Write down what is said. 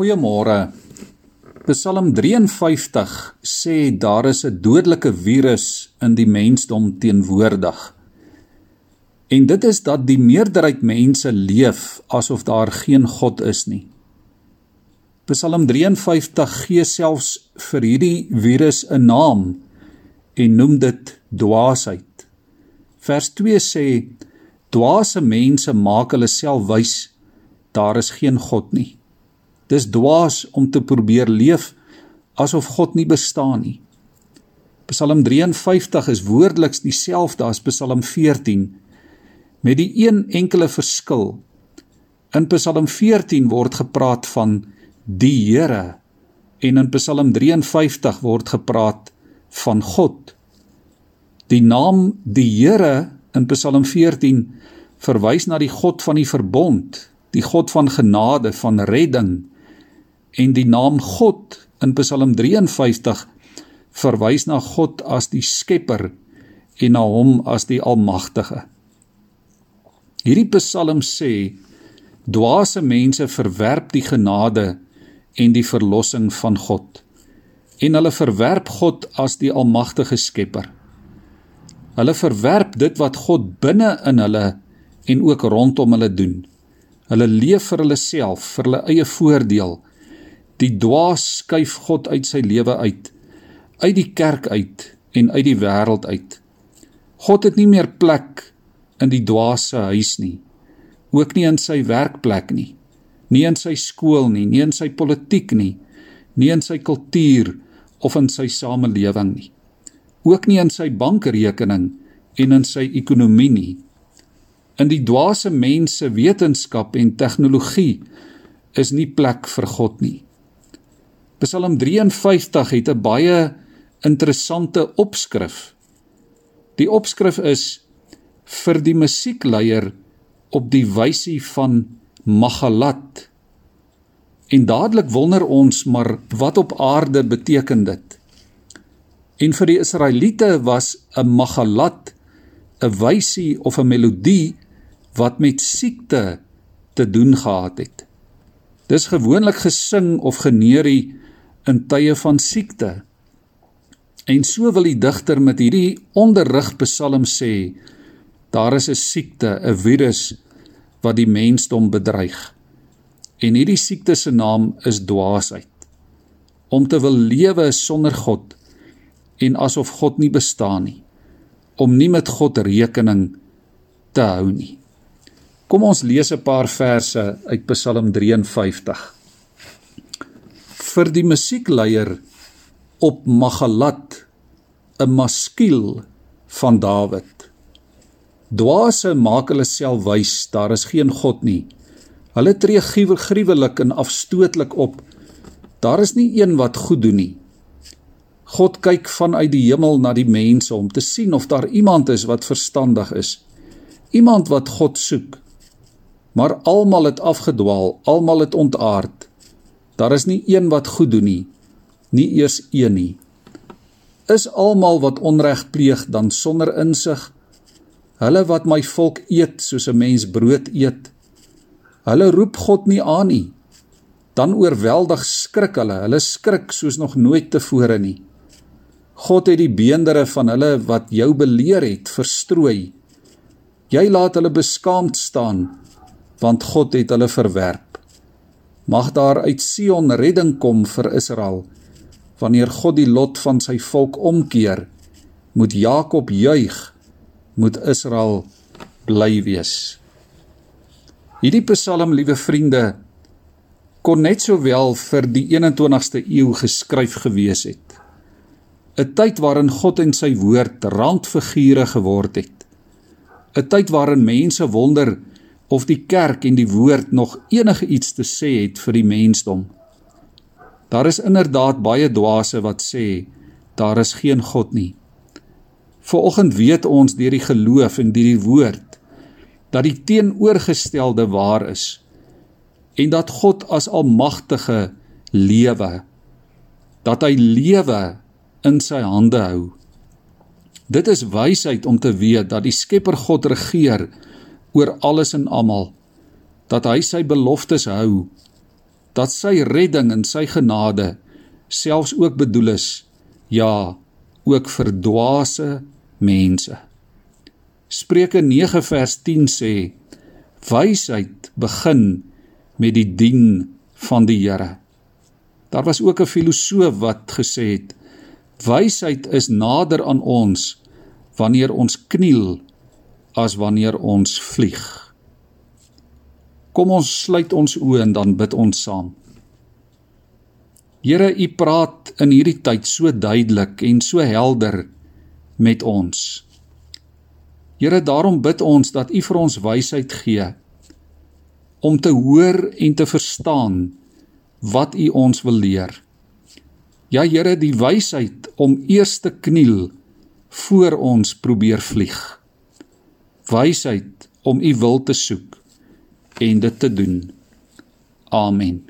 Goeiemôre. Psalm 53 sê daar is 'n dodelike virus in die mensdom teenwoordig. En dit is dat die meerderheid mense leef asof daar geen God is nie. Psalm 53 gee selfs vir hierdie virus 'n naam en noem dit dwaasheid. Vers 2 sê dwaase mense maak hulle self wys daar is geen God nie. Dis dwaas om te probeer leef asof God nie bestaan nie. Psalm 53 is woordeliks dieselfde as Psalm 14 met die een enkele verskil. In Psalm 14 word gepraat van die Here en in Psalm 53 word gepraat van God. Die naam die Here in Psalm 14 verwys na die God van die verbond, die God van genade, van redding, en die naam God in Psalm 53 verwys na God as die Skepper en na hom as die Almagtige. Hierdie Psalm sê dwaase mense verwerp die genade en die verlossing van God en hulle verwerp God as die almagtige Skepper. Hulle verwerp dit wat God binne in hulle en ook rondom hulle doen. Hulle leef vir hulle self, vir hulle eie voordeel Die dwaas skuif God uit sy lewe uit, uit die kerk uit en uit die wêreld uit. God het nie meer plek in die dwaas se huis nie, ook nie in sy werkplek nie, nie in sy skool nie, nie in sy politiek nie, nie in sy kultuur of in sy samelewing nie. Ook nie in sy bankrekening en in sy ekonomie nie. In die dwaase mense wetenskap en tegnologie is nie plek vir God nie. Psalm 53 het 'n baie interessante opskrif. Die opskrif is vir die musiekleier op die wysie van Magalat. En dadelik wonder ons maar wat op aarde beteken dit? En vir die Israeliete was 'n Magalat 'n wysie of 'n melodie wat met siekte te doen gehad het. Dis gewoonlik gesing of geneurie in tye van siekte. En so wil die digter met hierdie onderrig Psalm sê, daar is 'n siekte, 'n virus wat die mensdom bedreig. En hierdie siekte se naam is dwaasheid. Om te wil lewe sonder God en asof God nie bestaan nie. Om nie met God rekening te hou nie. Kom ons lees 'n paar verse uit Psalm 53 vir die musiekleier op Magalat 'n maskiel van Dawid. Dwaase maak hulle self wys, daar is geen God nie. Hulle tree gruwelik en afstootlik op. Daar is nie een wat goed doen nie. God kyk vanuit die hemel na die mense om te sien of daar iemand is wat verstandig is. Iemand wat God soek. Maar almal het afgedwaal, almal het ontaard. Daar is nie een wat goed doen nie, nie eers een nie. Is almal wat onreg pleeg dan sonder insig? Hulle wat my volk eet soos 'n mens brood eet. Hulle roep God nie aan nie. Dan oorweldig skrik hulle, hulle skrik soos nog nooit tevore nie. God het die beendere van hulle wat jou beleer het verstrooi. Jy laat hulle beskaamd staan want God het hulle verwerp. Mag daar uit Sion redding kom vir Israel. Wanneer God die lot van sy volk omkeer, moet Jakob juig, moet Israel bly wees. Hierdie Psalm, liewe vriende, kon net sowel vir die 21ste eeu geskryf gewees het. 'n Tyd waarin God en sy woord randfigure geword het. 'n Tyd waarin mense wonder of die kerk en die woord nog enige iets te sê het vir die mensdom. Daar is inderdaad baie dwaase wat sê daar is geen God nie. Vanoggend weet ons deur die geloof en deur die woord dat die teenoorgestelde waar is en dat God as almagtige lewe dat hy lewe in sy hande hou. Dit is wysheid om te weet dat die Skepper God regeer oor alles en almal dat hy sy beloftes hou dat sy redding en sy genade selfs ook bedoel is ja ook vir dwaase mense. Spreuke 9 vers 10 sê wysheid begin met die dien van die Here. Daar was ook 'n filosoof wat gesê het wysheid is nader aan ons wanneer ons kniel as wanneer ons vlieg. Kom ons sluit ons oë en dan bid ons saam. Here, U praat in hierdie tyd so duidelik en so helder met ons. Here, daarom bid ons dat U vir ons wysheid gee om te hoor en te verstaan wat U ons wil leer. Ja Here, die wysheid om eers te kniel voor ons probeer vlieg. Wysheid om U wil te soek en dit te doen. Amen.